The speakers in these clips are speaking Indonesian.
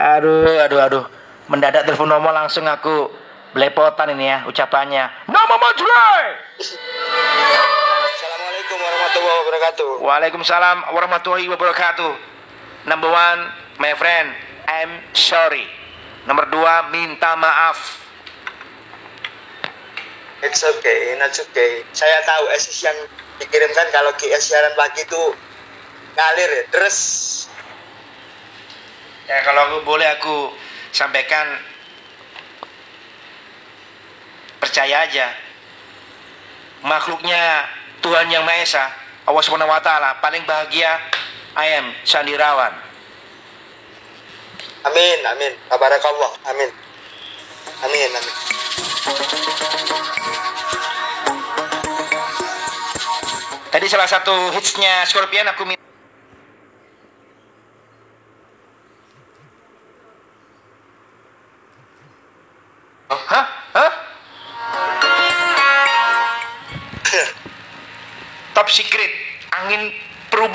Aduh, aduh, aduh. Mendadak telepon nomor langsung aku belepotan ini ya ucapannya. Nama Majulai! Assalamualaikum warahmatullahi wabarakatuh. Waalaikumsalam warahmatullahi wabarakatuh. Number one, my friend, I'm sorry. Nomor dua, minta maaf. It's okay, not okay. Saya tahu SS yang dikirimkan kalau GS siaran pagi itu ngalir ya, terus Ya kalau aku boleh aku sampaikan percaya aja makhluknya Tuhan yang Maha Esa Allah Subhanahu wa taala paling bahagia I am Sandirawan amin, amin. Tabarakallah, amin. Amin, amin. Tadi salah satu hitsnya Scorpion aku minta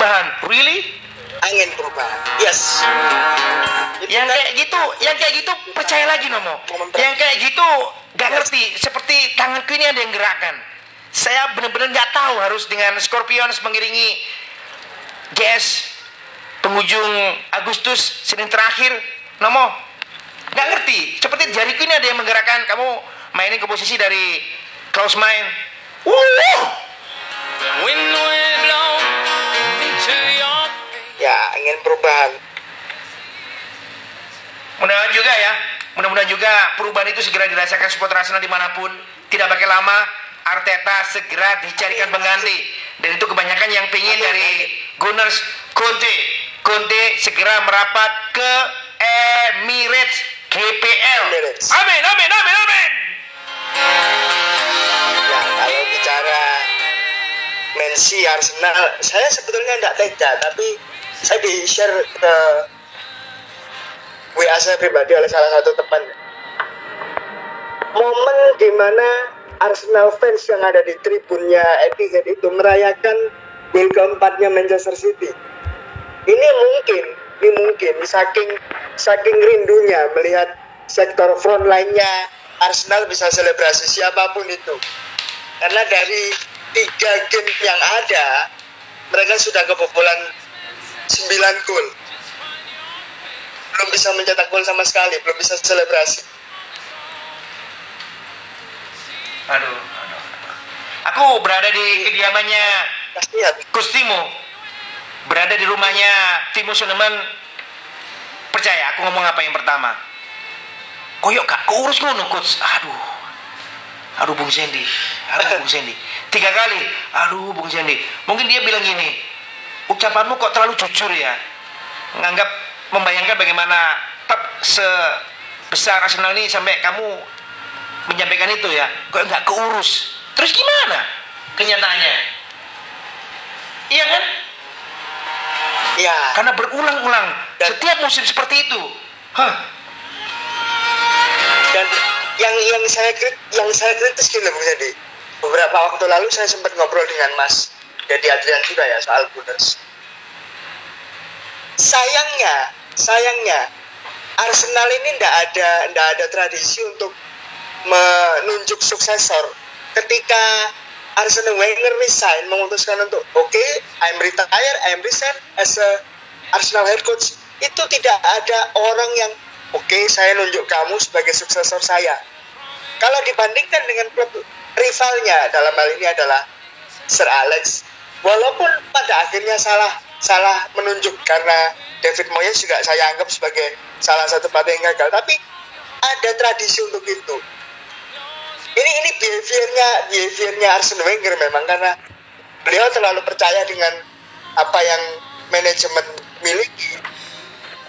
perubahan. Really? Angin perubahan. Yes. Itu yang kan kayak gitu yang kayak gitu percaya lagi Nomo. Yang kayak gitu gak ngerti seperti tanganku ini ada yang gerakkan. Saya benar-benar nggak tahu harus dengan Scorpions mengiringi GS penghujung Agustus Senin terakhir. Nomo nggak ngerti. Seperti jariku ini ada yang menggerakkan. Kamu mainin komposisi dari close mind Wuh! Wind perubahan. Mudah-mudahan juga ya, mudah-mudahan juga perubahan itu segera dirasakan supporter Arsenal di mana pun. Tidak pakai lama, Arteta segera dicarikan pengganti. Dan itu kebanyakan yang pingin dari Gunners Conte. Conte segera merapat ke Emirates GPL. Amin, amin, amin, amin. Ya, kalau bicara Mensi Arsenal, saya sebetulnya tidak tega, tapi saya di share ke WA saya pribadi oleh salah satu teman. Momen di mana Arsenal fans yang ada di tribunnya Etihad itu merayakan gol keempatnya Manchester City. Ini mungkin, ini mungkin saking saking rindunya melihat sektor front lainnya Arsenal bisa selebrasi siapa pun itu. Karena dari tiga game yang ada, mereka sudah kebobolan 9 gol. Belum bisa mencetak gol sama sekali, belum bisa selebrasi. Aduh, aduh. Aku berada di kediamannya Kasihan. Kustimo berada di rumahnya Timo Suneman percaya aku ngomong apa yang pertama? Koyok kak kok urus ngono coach aduh. Aduh Bung Sandy aduh Bung Sandy tiga kali. Aduh Bung Sandy mungkin dia bilang gini ucapanmu kok terlalu jujur ya? Menganggap membayangkan bagaimana klub sebesar Arsenal ini sampai kamu menyampaikan itu ya kok nggak keurus? Terus gimana kenyataannya? Iya kan? Ya, karena berulang-ulang Dan- setiap musim seperti itu. Hah? Dan yang yang saya yang saya kritis Bung Jadi. Beberapa waktu lalu saya sempat ngobrol dengan Mas Dedi Adrian juga ya soal Gunners. Sayangnya, sayangnya Arsenal ini ndak ada ndak ada tradisi untuk menunjuk suksesor. Ketika Arsene Wenger resign memutuskan untuk oke, I'm retire, I'm resign as a Arsenal head coach. Itu tidak ada orang yang oke, saya nunjuk kamu sebagai suksesor saya. Kalau dibandingkan dengan klub rivalnya dalam hal ini adalah Sir Alex, walaupun pada akhirnya salah salah menunjuk karena David Moyes juga saya anggap sebagai salah satu pelatih yang gagal, tapi ada tradisi untuk itu. Ini ini behaviornya behaviornya Arsene Wenger memang karena beliau terlalu percaya dengan apa yang manajemen miliki.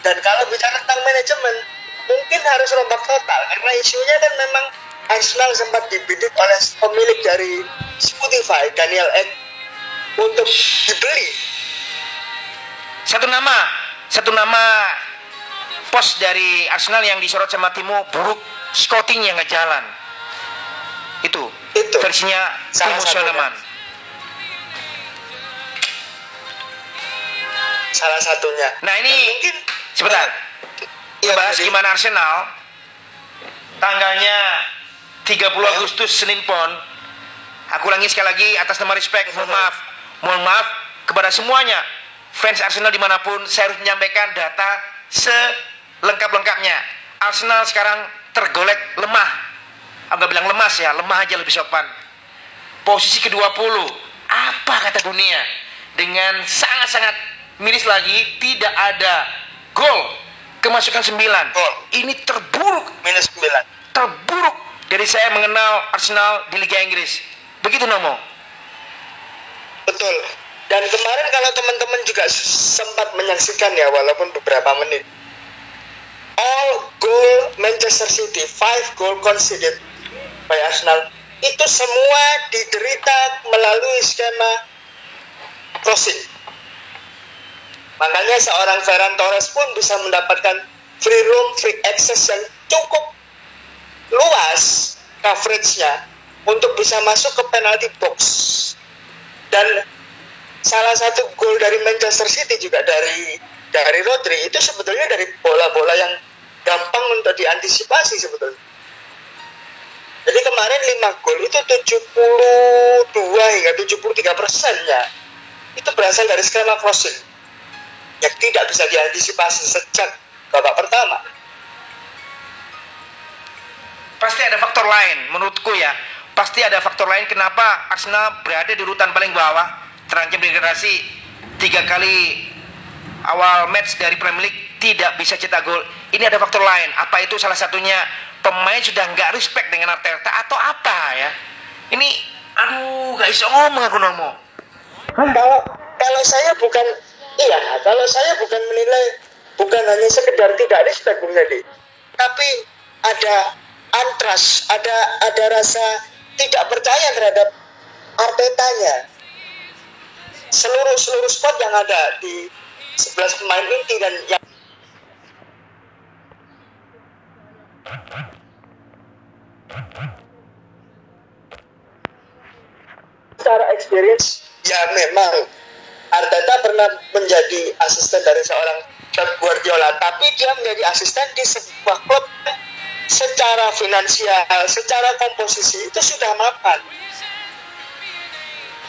Dan kalau bicara tentang manajemen mungkin harus rombak total karena isunya kan memang Arsenal sempat dibidik oleh pemilik dari Spotify Daniel Ek untuk dibeli. Satu nama satu nama pos dari Arsenal yang disorot sama Timo buruk scouting yang nggak jalan. Itu Itu. versinya Salah Timo. Soneman salah satunya. Nah Dan ini mungkin sebentar. Iya, bahas jadi- gimana Arsenal? Tanggalnya 30 Agustus Senin Pon. Aku ulangi sekali lagi atas nama respect. Mohon maaf mohon maaf kepada semuanya. Fans Arsenal di mana pun saya harus menyampaikan data selengkap-lengkapnya. Arsenal sekarang tergolek lemah. Aku nggak bilang lemas ya lemah aja lebih sopan. Posisi ke-20 apa kata dunia? Dengan sangat-sangat miris lagi tidak ada gol kemasukan 9 Gol. ini terburuk. Minus 9 terburuk. Dari saya mengenal Arsenal di Liga Inggris. Begitu Nomo Betul. Dan kemarin kalau teman-teman juga sempat menyaksikan ya walaupun beberapa menit. All goal Manchester City, five goal conceded by Arsenal itu semua diderita melalui skema crossing. Makanya seorang Ferran Torres pun bisa mendapatkan free room, free access yang cukup luas coverage-nya untuk bisa masuk ke penalty box dan salah satu gol dari Manchester City juga dari dari Rodri itu sebetulnya dari bola-bola yang gampang untuk diantisipasi sebetulnya. Jadi kemarin 5 gol itu 72 hingga 73 persennya itu berasal dari skema crossing yang tidak bisa diantisipasi sejak babak pertama. pasti ada faktor lain menurutku ya pasti ada faktor lain kenapa Arsenal berada di urutan paling bawah. Terancam degradasi tiga kali awal match dari Premier League tidak bisa cetak gol. Ini ada faktor lain. Apa itu salah satunya? Pemain sudah nggak respect dengan Arteta atau apa ya? Ini aduh gak bisa ngomong aku Nomo Kalau kalau saya bukan iya, kalau saya bukan menilai bukan hanya sekedar tidak respect Bung Nedi, tapi ada antras, ada ada rasa tidak percaya terhadap Artetanya. Seluruh seluruh spot yang ada di 11 pemain inti dan yang secara experience ya memang Arteta pernah menjadi asisten dari seorang Pep Guardiola tapi dia menjadi asisten di sebuah klub secara finansial secara komposisi itu sudah mapan.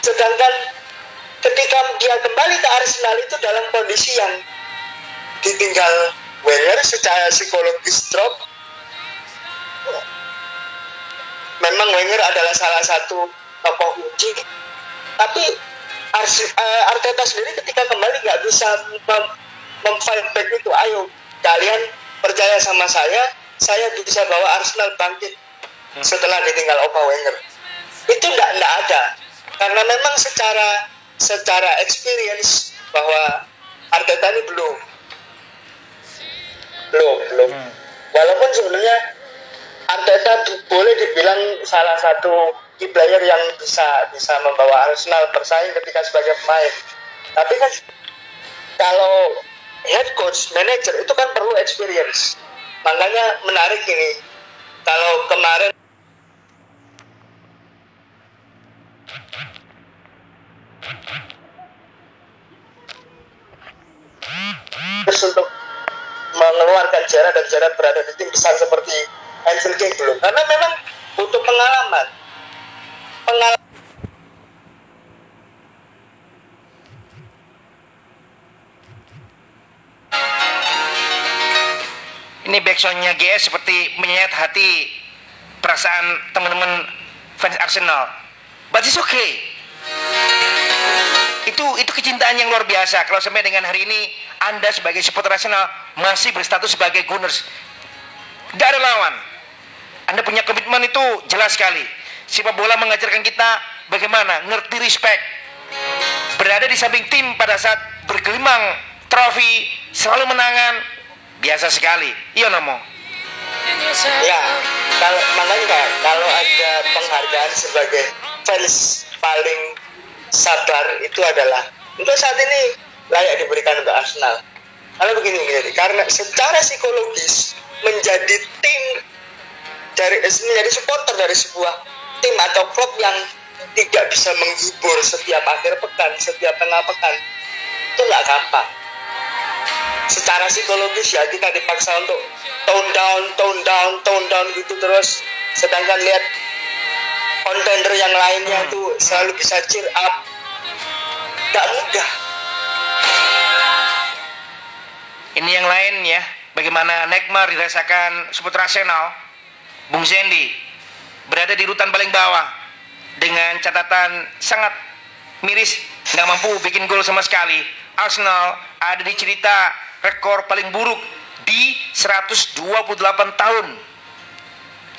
Sedangkan ketika dia kembali ke Arsenal itu dalam kondisi yang ditinggal Wenger secara psikologis drop. Memang Wenger adalah salah satu tokoh kunci. Tapi eh, Arteta sendiri ketika kembali nggak bisa mem- mem-fight back itu ayo kalian percaya sama saya saya bisa bawa Arsenal bangkit setelah ditinggal Opa Wenger. Itu nggak nggak ada. Karena memang secara secara experience bahwa Arteta ini belum. Belum belum. Walaupun sebenarnya Arteta boleh dibilang salah satu key player yang bisa bisa membawa Arsenal bersaing ketika sebagai pemain. Tapi kan kalau head coach, manager itu kan perlu experience. Makanya menarik ini. Kalau kemarin terus untuk mengeluarkan Gerrard dan Gerrard berada di tim besar seperti Anfield King belum karena memang butuh pengalaman pengalaman ini backsoundnya GS seperti menyayat hati perasaan teman-teman fans Arsenal. But it's okay. Itu itu kecintaan yang luar biasa. Kalau sampai dengan hari ini anda sebagai supporter Arsenal masih berstatus sebagai Gunners. Gak ada lawan. Anda punya komitmen itu jelas sekali. Sepak bola mengajarkan kita bagaimana ngerti respect. Berada di samping tim pada saat bergelimang trofi selalu menangan biasa sekali. Iya Nomo ya kalau makanya kalau ada penghargaan sebagai fans paling sabar itu adalah untuk saat ini layak diberikan untuk Arsenal. Karena begini begini karena secara psikologis menjadi tim dari menjadi supporter dari sebuah tim atau klub yang tidak bisa menghibur setiap akhir pekan, setiap tengah pekan itu nggak gampang. Secara psikologis ya kita dipaksa untuk tone down, tone down, tone down gitu terus. Sedangkan lihat kontender yang lainnya Hmm. tuh selalu bisa cheer up. Gak mudah. Ini yang lain ya, bagaimana Neymar dirasakan support rasional, Bung Zendi berada di urutan paling bawah dengan catatan sangat miris, nggak mampu bikin gol sama sekali. Arsenal ada di cerita rekor paling buruk di 128 tahun.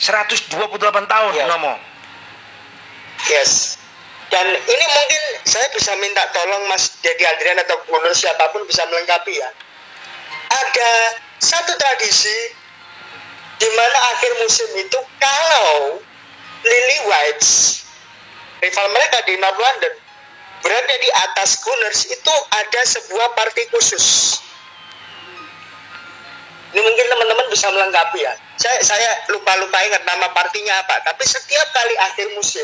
128 tahun, Iya. Nomo. Yes. Dan ini mungkin saya bisa minta tolong Mas Dedi Adrian atau Gunur siapa pun bisa melengkapi ya. Ada satu tradisi di mana akhir musim itu kalau Lily Whites rival mereka di North London berada di atas Gunners itu ada sebuah party khusus. Ini mungkin teman-teman bisa melengkapi ya. Saya saya lupa-lupa ingat nama partinya apa. Tapi setiap kali akhir musim,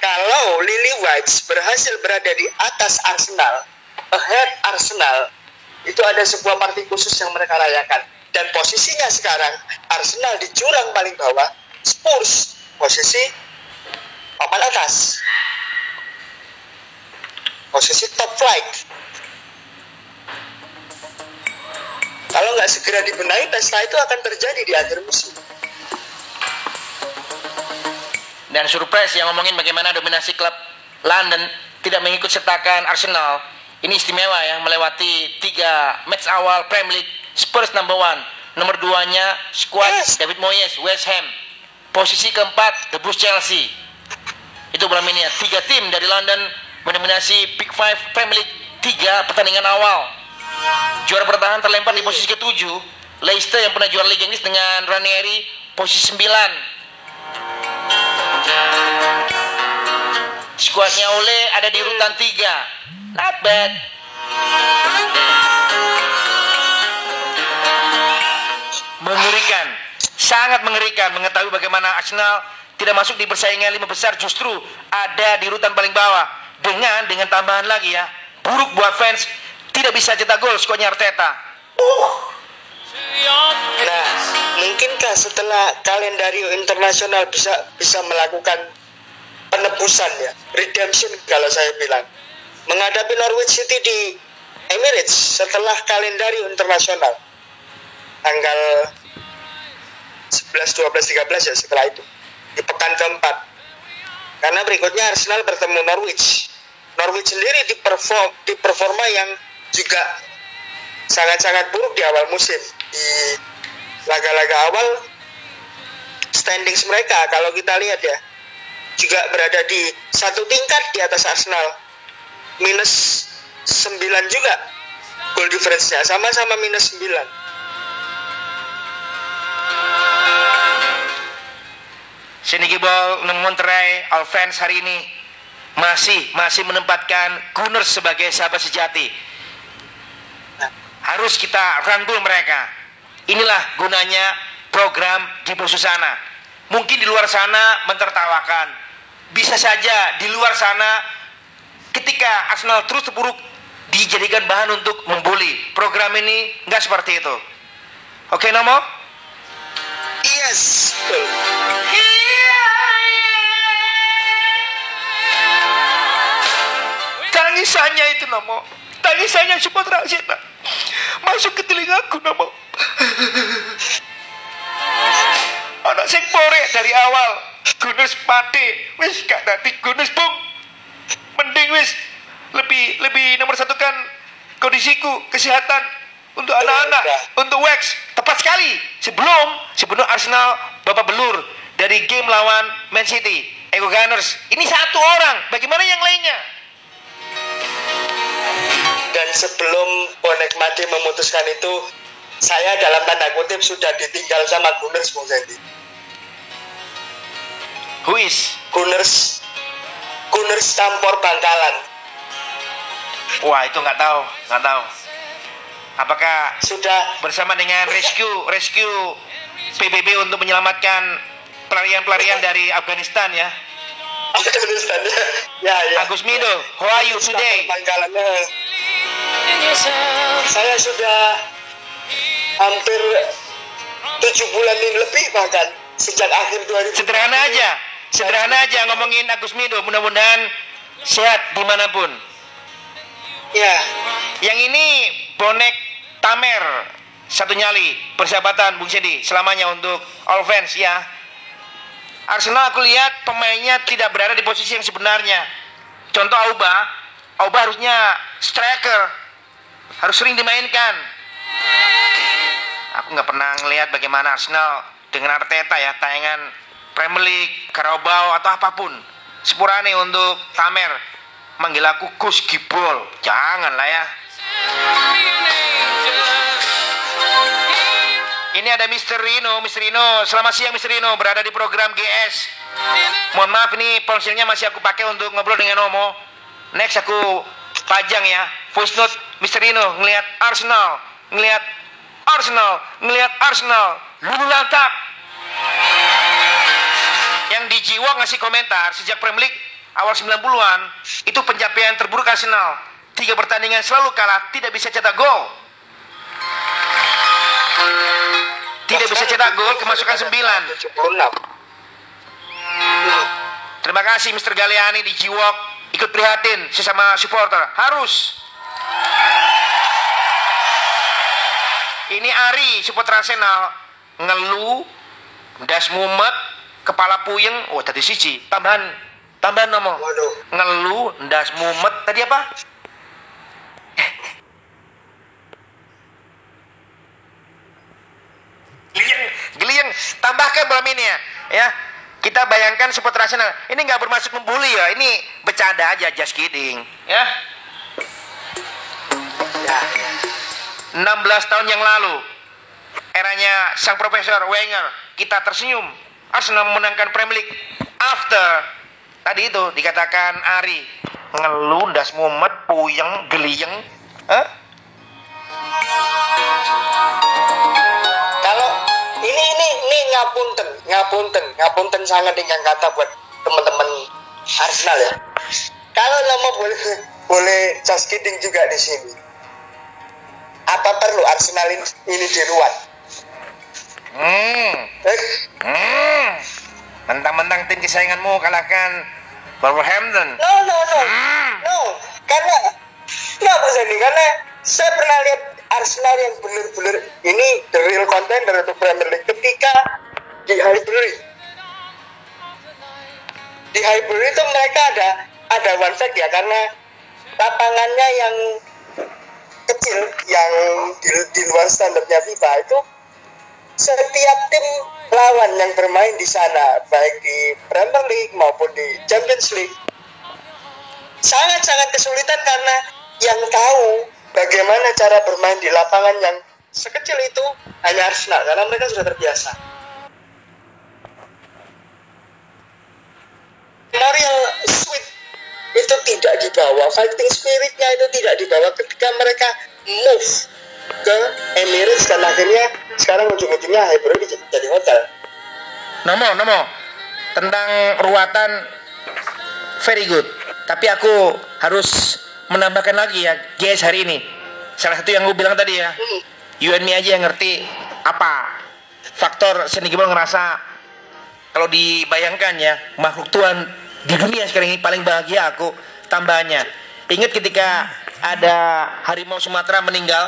kalau Lily Whites berhasil berada di atas Arsenal, ahead Arsenal, itu ada sebuah party khusus yang mereka rayakan. Dan posisinya sekarang Arsenal di jurang paling bawah, Spurs posisi papan atas. Posisi top flight. Segera dibenahi, pesta itu akan terjadi di akhir musim. Dan surprise yang ngomongin bagaimana dominasi klub London tidak mengikut sertakan Arsenal. Ini istimewa ya, melewati tiga match awal Premier League. Spurs number one, nomor duanya squad Yes. David Moyes, West Ham. Posisi keempat, The Blues Chelsea. Itu belum ini ya, tiga tim dari London mendominasi Big Five Premier League tiga pertandingan awal. Juara bertahan terlempar di posisi ketujuh. Leicester yang pernah juara Liga Inggris dengan Ranieri posisi sembilan. Skuadnya Ole ada di urutan 3 Not bad. Mengerikan Sangat mengerikan Mengetahui bagaimana Arsenal Tidak masuk di persaingan lima besar. Justru ada di urutan paling bawah. Dengan dengan tambahan lagi ya. Buruk buat fans Tidak bisa cetak gol skuadnya Arteta. Uh. Nah, mungkinkah setelah kalendario internasional bisa bisa melakukan penebusan ya, redemption kalau saya bilang, menghadapi Norwich City di Emirates setelah kalendario internasional. Tanggal 11, 12, 13 ya setelah itu. Di pekan keempat. Karena berikutnya Arsenal bertemu Norwich. Norwich sendiri di perform di performa yang juga sangat-sangat buruk di awal musim. Di laga-laga awal standings mereka kalau kita lihat ya juga berada di satu tingkat di atas Arsenal. Minus 9 juga goal difference-nya sama-sama minus 9 Seniki Ball Monterrey All fans hari ini masih masih menempatkan Gunners sebagai sahabat sejati. Harus kita rangkul mereka. Inilah gunanya program Jibo Susana. Mungkin di luar sana mentertawakan. Bisa saja di luar sana ketika Arsenal terus terpuruk dijadikan bahan untuk membuli. Program ini nggak seperti itu. Oke, Nomo? yes Tangisannya itu Nomo Tangisannya support Arsenal Masuk ke telingaku Nomo Anak sing pore dari awal Gunus pate Wis gak nanti Gunus bung. Mending wis Lebih lebih nomor satu kan Kondisiku Kesehatan. Untuk anak-anak Untuk Wax Tepat sekali. Sebelum Sebelum Arsenal Bapak belur Dari game lawan Man City. Ego Gunners Ini satu orang. Bagaimana yang lainnya dan sebelum bonek mati memutuskan itu saya dalam tanda kutip sudah ditinggal sama Gunners Bung Sandy Who is? Gunners Gunners campur bangkalan Wah itu nggak tahu, nggak tahu. Apakah sudah bersama dengan rescue rescue PBB untuk menyelamatkan pelarian-pelarian dari Afghanistan ya? Afghanistan ya ya ya Agus Mido, how are you today? yourself. Saya sudah hampir tujuh bulan ini lebih bahkan sejak akhir 2000 Sederhana aja, sederhana aja ngomongin Agus Mido. Mudah-mudahan sehat di mana pun. ya Yang ini bonek Tamer satu nyali persahabatan Bung Sedi selamanya untuk all fans ya. Arsenal aku lihat pemainnya tidak berada di posisi yang sebenarnya. Contoh Auba, Auba harusnya striker, harus sering dimainkan. Aku nggak pernah ngelihat bagaimana Arsenal dengan Arteta ya tayangan Premier League, Carabao atau apa pun. Sepurane untuk Tamer manggil aku Gus Gibol, janganlah ya. Ini ada Mr. Rino, Mr. Rino. Selamat siang Mr. Rino, berada di program GS. Mohon maaf ini ponselnya masih aku pakai untuk ngobrol dengan Omo. Next aku pajang ya, voice note Mr. Rino ngelihat Arsenal, ngelihat Arsenal, ngelihat Arsenal, lulu lantak. Yang di Jiwa ngasih komentar sejak Premier League awal 90-an itu pencapaian terburuk Arsenal. Tiga pertandingan selalu kalah, tidak bisa cetak gol. Tidak bisa cetak gol, kemasukan 9. 76 Terima kasih Mr. Galeani di Jiwok ikut prihatin sesama supporter. Harus. Ini Ari supporter Arsenal ngeluh, das mumet, kepala puyeng, oh tadi siji. Tambahan tambahan nomor. Waduh. Ngeluh, das mumet. Tadi apa? Geliyeng, geliyeng. Tambahkan malam ini ya. Ya. Kita bayangkan supporter Arsenal. Ini nggak bermaksud membuli ya. Ini bercanda aja, just kidding. Ya. 16 tahun yang lalu eranya sang profesor Wenger kita tersenyum. Arsenal memenangkan Premier League after tadi itu dikatakan Ari ngeluh das mumet puyeng geliyeng Hah? kalau ini ini ini ngapunten ngapunten ngapunten sangat dengan kata buat teman-teman Arsenal ya. Kalau nama boleh boleh just kidding juga di sini apa perlu Arsenal ini, diruat hmm. Eh, hmm. Mentang-mentang tim kesayanganmu kalahkan Wolverhampton. No no no. No karena bisa nih karena saya pernah lihat Arsenal yang benar-benar ini the real contender untuk Premier League ketika di Highbury. Di Highbury itu mereka ada ada one ya karena lapangannya yang kecil yang di, di luar standarnya FIFA itu setiap tim lawan yang bermain di sana baik di Premier League maupun di Champions League sangat-sangat kesulitan karena yang tahu bagaimana cara bermain di lapangan yang sekecil itu hanya Arsenal karena mereka sudah terbiasa. Memorial Sweet itu tidak dibawa, fighting spiritnya itu tidak dibawa ketika mereka move ke Emirates dan akhirnya sekarang ujung-ujungnya Highbury jadi hotel. Nomo, Nomo, tentang ruatan very good. Tapi aku harus menambahkan lagi ya, guys hari ini. Salah satu yang gue bilang tadi ya, Hmm. you and me aja yang ngerti apa faktor seni Gibol ngerasa kalau dibayangkan ya makhluk Tuhan di dunia sekarang ini paling bahagia aku tambahannya. Ingat ketika ada harimau Sumatera meninggal,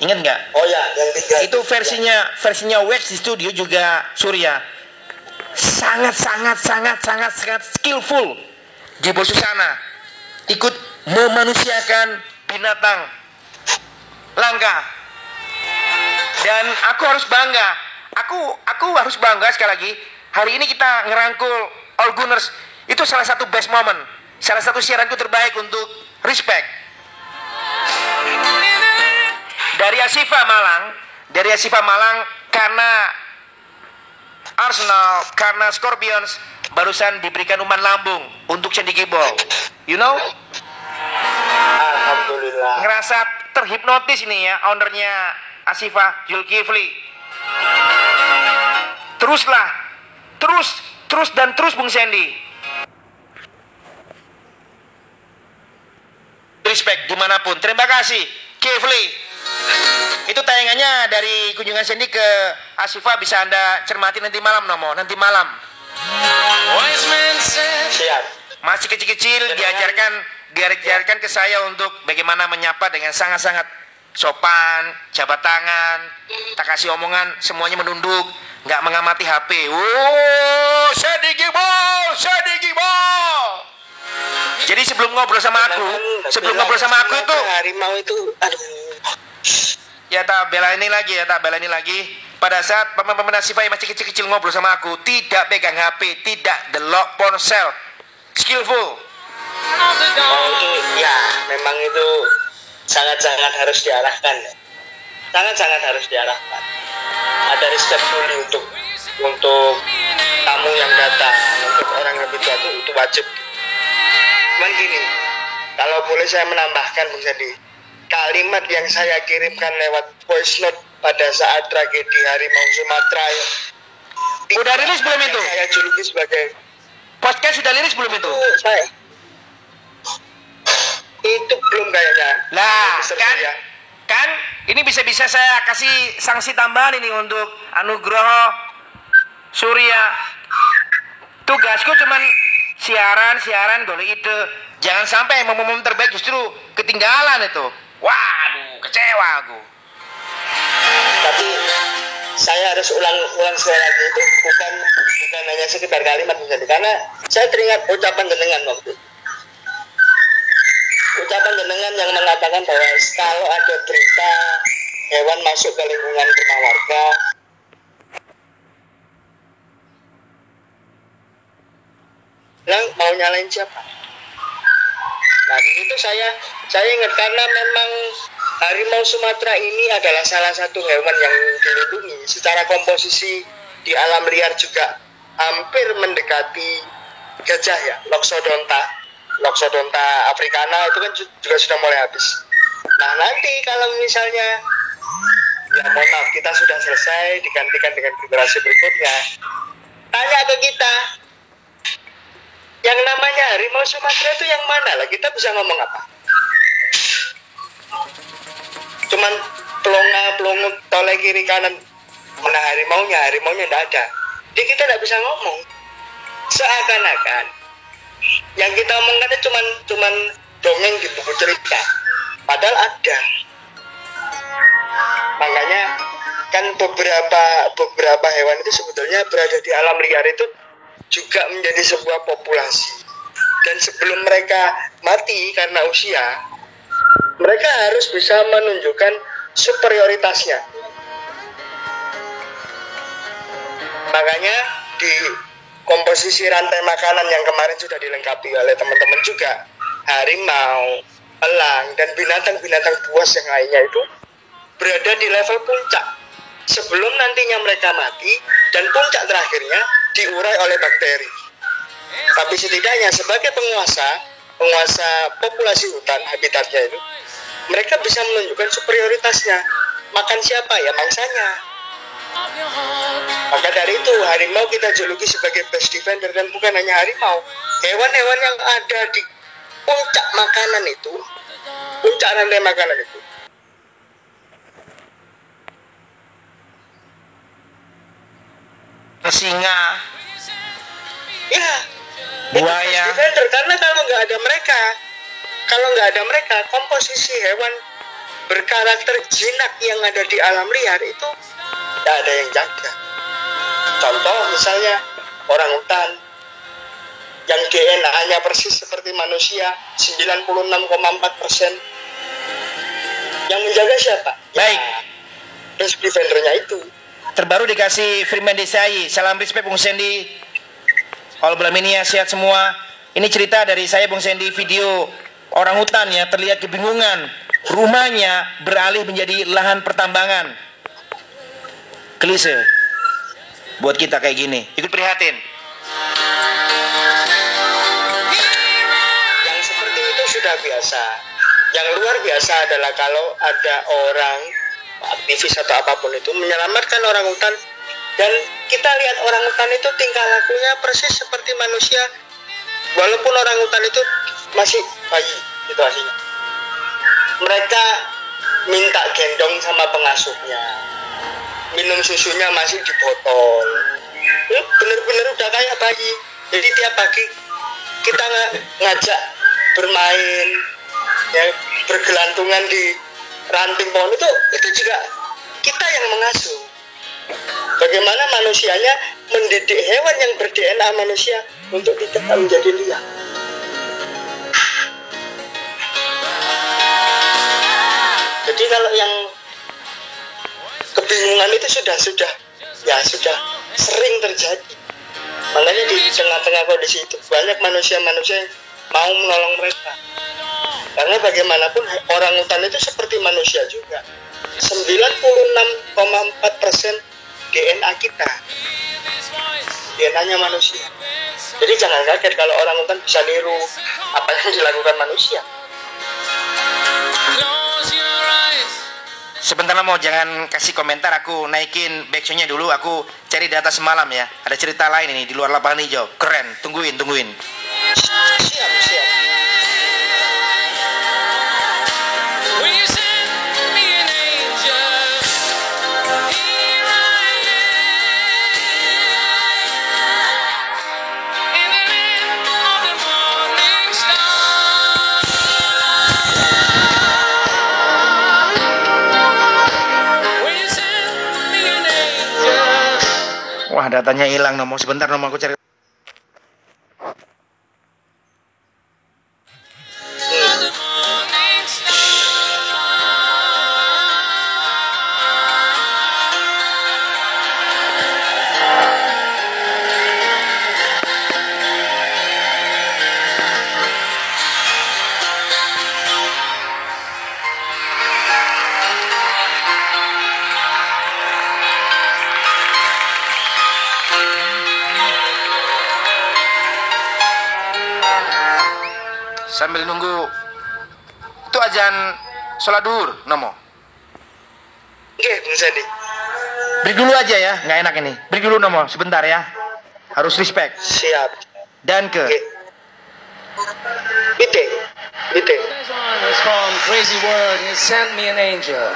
ingat nggak? Oh ya, yang tiga itu versinya versinya Wax di studio juga Surya. Sangat sangat sangat sangat sangat skillful. Jebo Susana ikut memanusiakan binatang. Langka. Dan aku harus bangga. Aku aku harus bangga sekali lagi. Hari ini kita ngerangkul All Gunners itu salah satu best moment salah satu siaranku terbaik untuk respect dari Asifa Malang, dari Asifa Malang karena Arsenal, karena Scorpions barusan diberikan umpan lambung untuk Sandy Gibol. You know, Alhamdulillah. ngerasa terhipnotis ini ya ownernya Asifa Zulkifli. Teruslah, terus, terus dan terus Bung Sandy. Respect di mana pun. Terima kasih, Kifli. Itu tayangannya dari kunjungan Sandy ke Asifa bisa Anda cermati nanti malam Nomo, nanti malam. Siap Masih kecil-kecil diajarkan diajarkan ke saya untuk bagaimana menyapa dengan sangat-sangat sopan, jabat tangan, tak kasih omongan, semuanya menunduk, nggak mengamati HP. Wow, Sandy Gibol, Sandy Gibol. Jadi sebelum ngobrol sama aku, sebelum ngobrol sama aku itu harimau itu aduh ya tak bela ini lagi ya tak bela ini lagi pada saat paman-paman Asifa yang masih kecil-kecil ngobrol sama aku tidak pegang HP tidak delok ponsel skillful itu ya memang itu sangat-sangat harus diarahkan ya. sangat-sangat harus diarahkan ada respect fully untuk untuk tamu yang datang untuk orang yang lebih tua itu, itu wajib cuman gini kalau boleh saya menambahkan Bung Sandi kalimat yang saya kirimkan lewat voice note pada saat tragedi harimau Sumatera yang Udah rilis belum itu? saya juluki sebagai podcast sudah liris belum itu itu saya itu belum kayaknya lah Mister kan Surya. Kan? Ini bisa-bisa saya kasih sanksi tambahan ini untuk Anugroho Surya. Tugasku cuman siaran siaran golek ide. Jangan sampai momen-momen terbaik justru ketinggalan itu. Waduh kecewa aku. Tapi saya harus ulang ulang sekali lagi itu bukan bukan hanya sekedar kalimat misalnya karena saya teringat ucapan jenengan waktu. Ucapan jenengan yang mengatakan bahwa kalau ada berita hewan masuk ke lingkungan rumah warga Lah mau nyalain siapa? Nah di situ saya saya ingat karena memang harimau Sumatera ini adalah salah satu hewan yang dilindungi. Secara komposisi di alam liar juga hampir mendekati gajah ya, Loxodonta. Loxodonta africana itu kan ju- juga sudah mulai habis. Nah nanti kalau misalnya ya mohon maaf kita sudah selesai digantikan dengan generasi berikutnya, tanya ke kita yang namanya harimau Sumatera itu yang mana lah? Kita bisa ngomong apa? Cuman pelonga pelongo toleh kiri kanan mana harimaunya? Harimaunya tidak ada. Jadi kita tidak bisa ngomong. Seakan-akan yang kita omongkan itu cuman cuman dongeng di buku cerita padahal ada. Makanya kan beberapa beberapa hewan itu sebetulnya berada di alam liar itu juga menjadi sebuah populasi. Dan sebelum mereka mati karena usia mereka harus bisa menunjukkan superioritasnya. Makanya di komposisi rantai makanan yang kemarin sudah dilengkapi oleh teman-teman juga harimau, elang dan binatang-binatang buas yang lainnya itu berada di level puncak sebelum nantinya mereka mati dan puncak terakhirnya diurai oleh bakteri. Tapi setidaknya sebagai penguasa, penguasa populasi hutan habitatnya itu, mereka bisa menunjukkan superioritasnya. Makan siapa ya mangsanya. Maka dari itu harimau kita juluki sebagai best defender dan bukan hanya harimau. Hewan-hewan yang ada di puncak makanan itu, puncak rantai makanan itu, singa ya Buaya. Defender karena kalau nggak ada mereka kalau nggak ada mereka komposisi hewan berkarakter jinak yang ada di alam liar itu nggak ada yang jaga. Contoh misalnya orang hutan yang DNA-nya persis seperti manusia 96,4 persen. Yang menjaga siapa? Baik. Ya, best defendernya itu. Terbaru dikasih Firman Desai salam respect Bung Sandy All Blaminia sehat semua. Ini cerita dari saya Bung Sandy video orang hutan ya terlihat kebingungan. Rumahnya beralih menjadi lahan pertambangan klise. Buat kita kayak gini. Ikut prihatin. Yang seperti itu sudah biasa. Yang luar biasa adalah kalau ada orang aktivis atau apa pun itu menyelamatkan orang hutan. Dan kita lihat orang hutan itu tingkah lakunya persis seperti manusia. Walaupun orang hutan itu masih bayi situasinya. Mereka minta gendong sama pengasuhnya minum susunya masih di botol Ya, bener-bener udah kayak bayi. Jadi tiap pagi kita nga- ngajak bermain ya bergelantungan di ranting pohon itu itu juga kita yang mengasuh. Bagaimana manusianya mendidik hewan yang ber DNA manusia untuk tidak menjadi liar jadi kalau yang kebingungan itu sudah sudah. Ya sudah sering terjadi. Makanya di tengah-tengah kondisi itu banyak manusia-manusia yang mau menolong mereka. Karena bagaimanapun orang hutan itu seperti manusia juga. 96,4 persen DNA kita. DNA-nya manusia. Jadi jangan kaget kalau orang hutan bisa niru apa yang dilakukan manusia. Sebentar mau jangan kasih komentar. Aku naikin backsoundnya dulu. Aku cari data semalam ya. Ada cerita lain ini di luar lapangan hijau. Keren. Tungguin tungguin. Siap siap datanya hilang nomor sebentar nomor aku cari sholat duhur nomo Oke, Bung Sandi. break dulu aja ya nggak enak ini break dulu nomo sebentar ya harus respect Siap. dan ke Oke. Bite. Bite. This one is from Crazy World. He sent me an angel.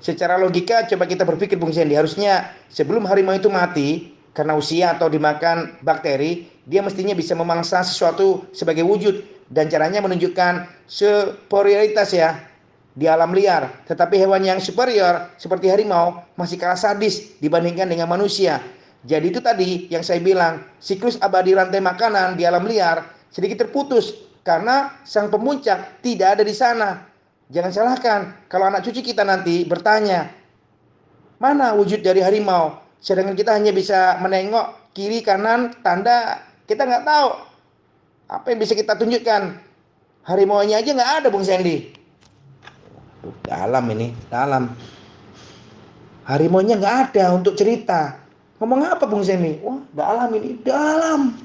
Secara logika coba kita berpikir Bung Sandy harusnya sebelum harimau itu mati karena usia atau dimakan bakteri dia mestinya bisa memangsa sesuatu sebagai wujud dan caranya menunjukkan superioritas ya di alam liar. Tetapi hewan yang superior seperti harimau masih kalah sadis dibandingkan dengan manusia. Jadi itu tadi yang saya bilang siklus abadi rantai makanan di alam liar sedikit terputus karena sang pemuncak tidak ada di sana. Jangan salahkan kalau anak cucu kita nanti bertanya, mana wujud dari harimau? Sedangkan kita hanya bisa menengok kiri kanan tanda. Kita nggak tahu apa yang bisa kita tunjukkan. Harimau-nya aja nggak ada, Bung Sandy. Dalam ini, dalam. Harimau-nya nggak ada untuk cerita. Ngomong apa, Bung Sandy? Wah, dalam ini, dalam.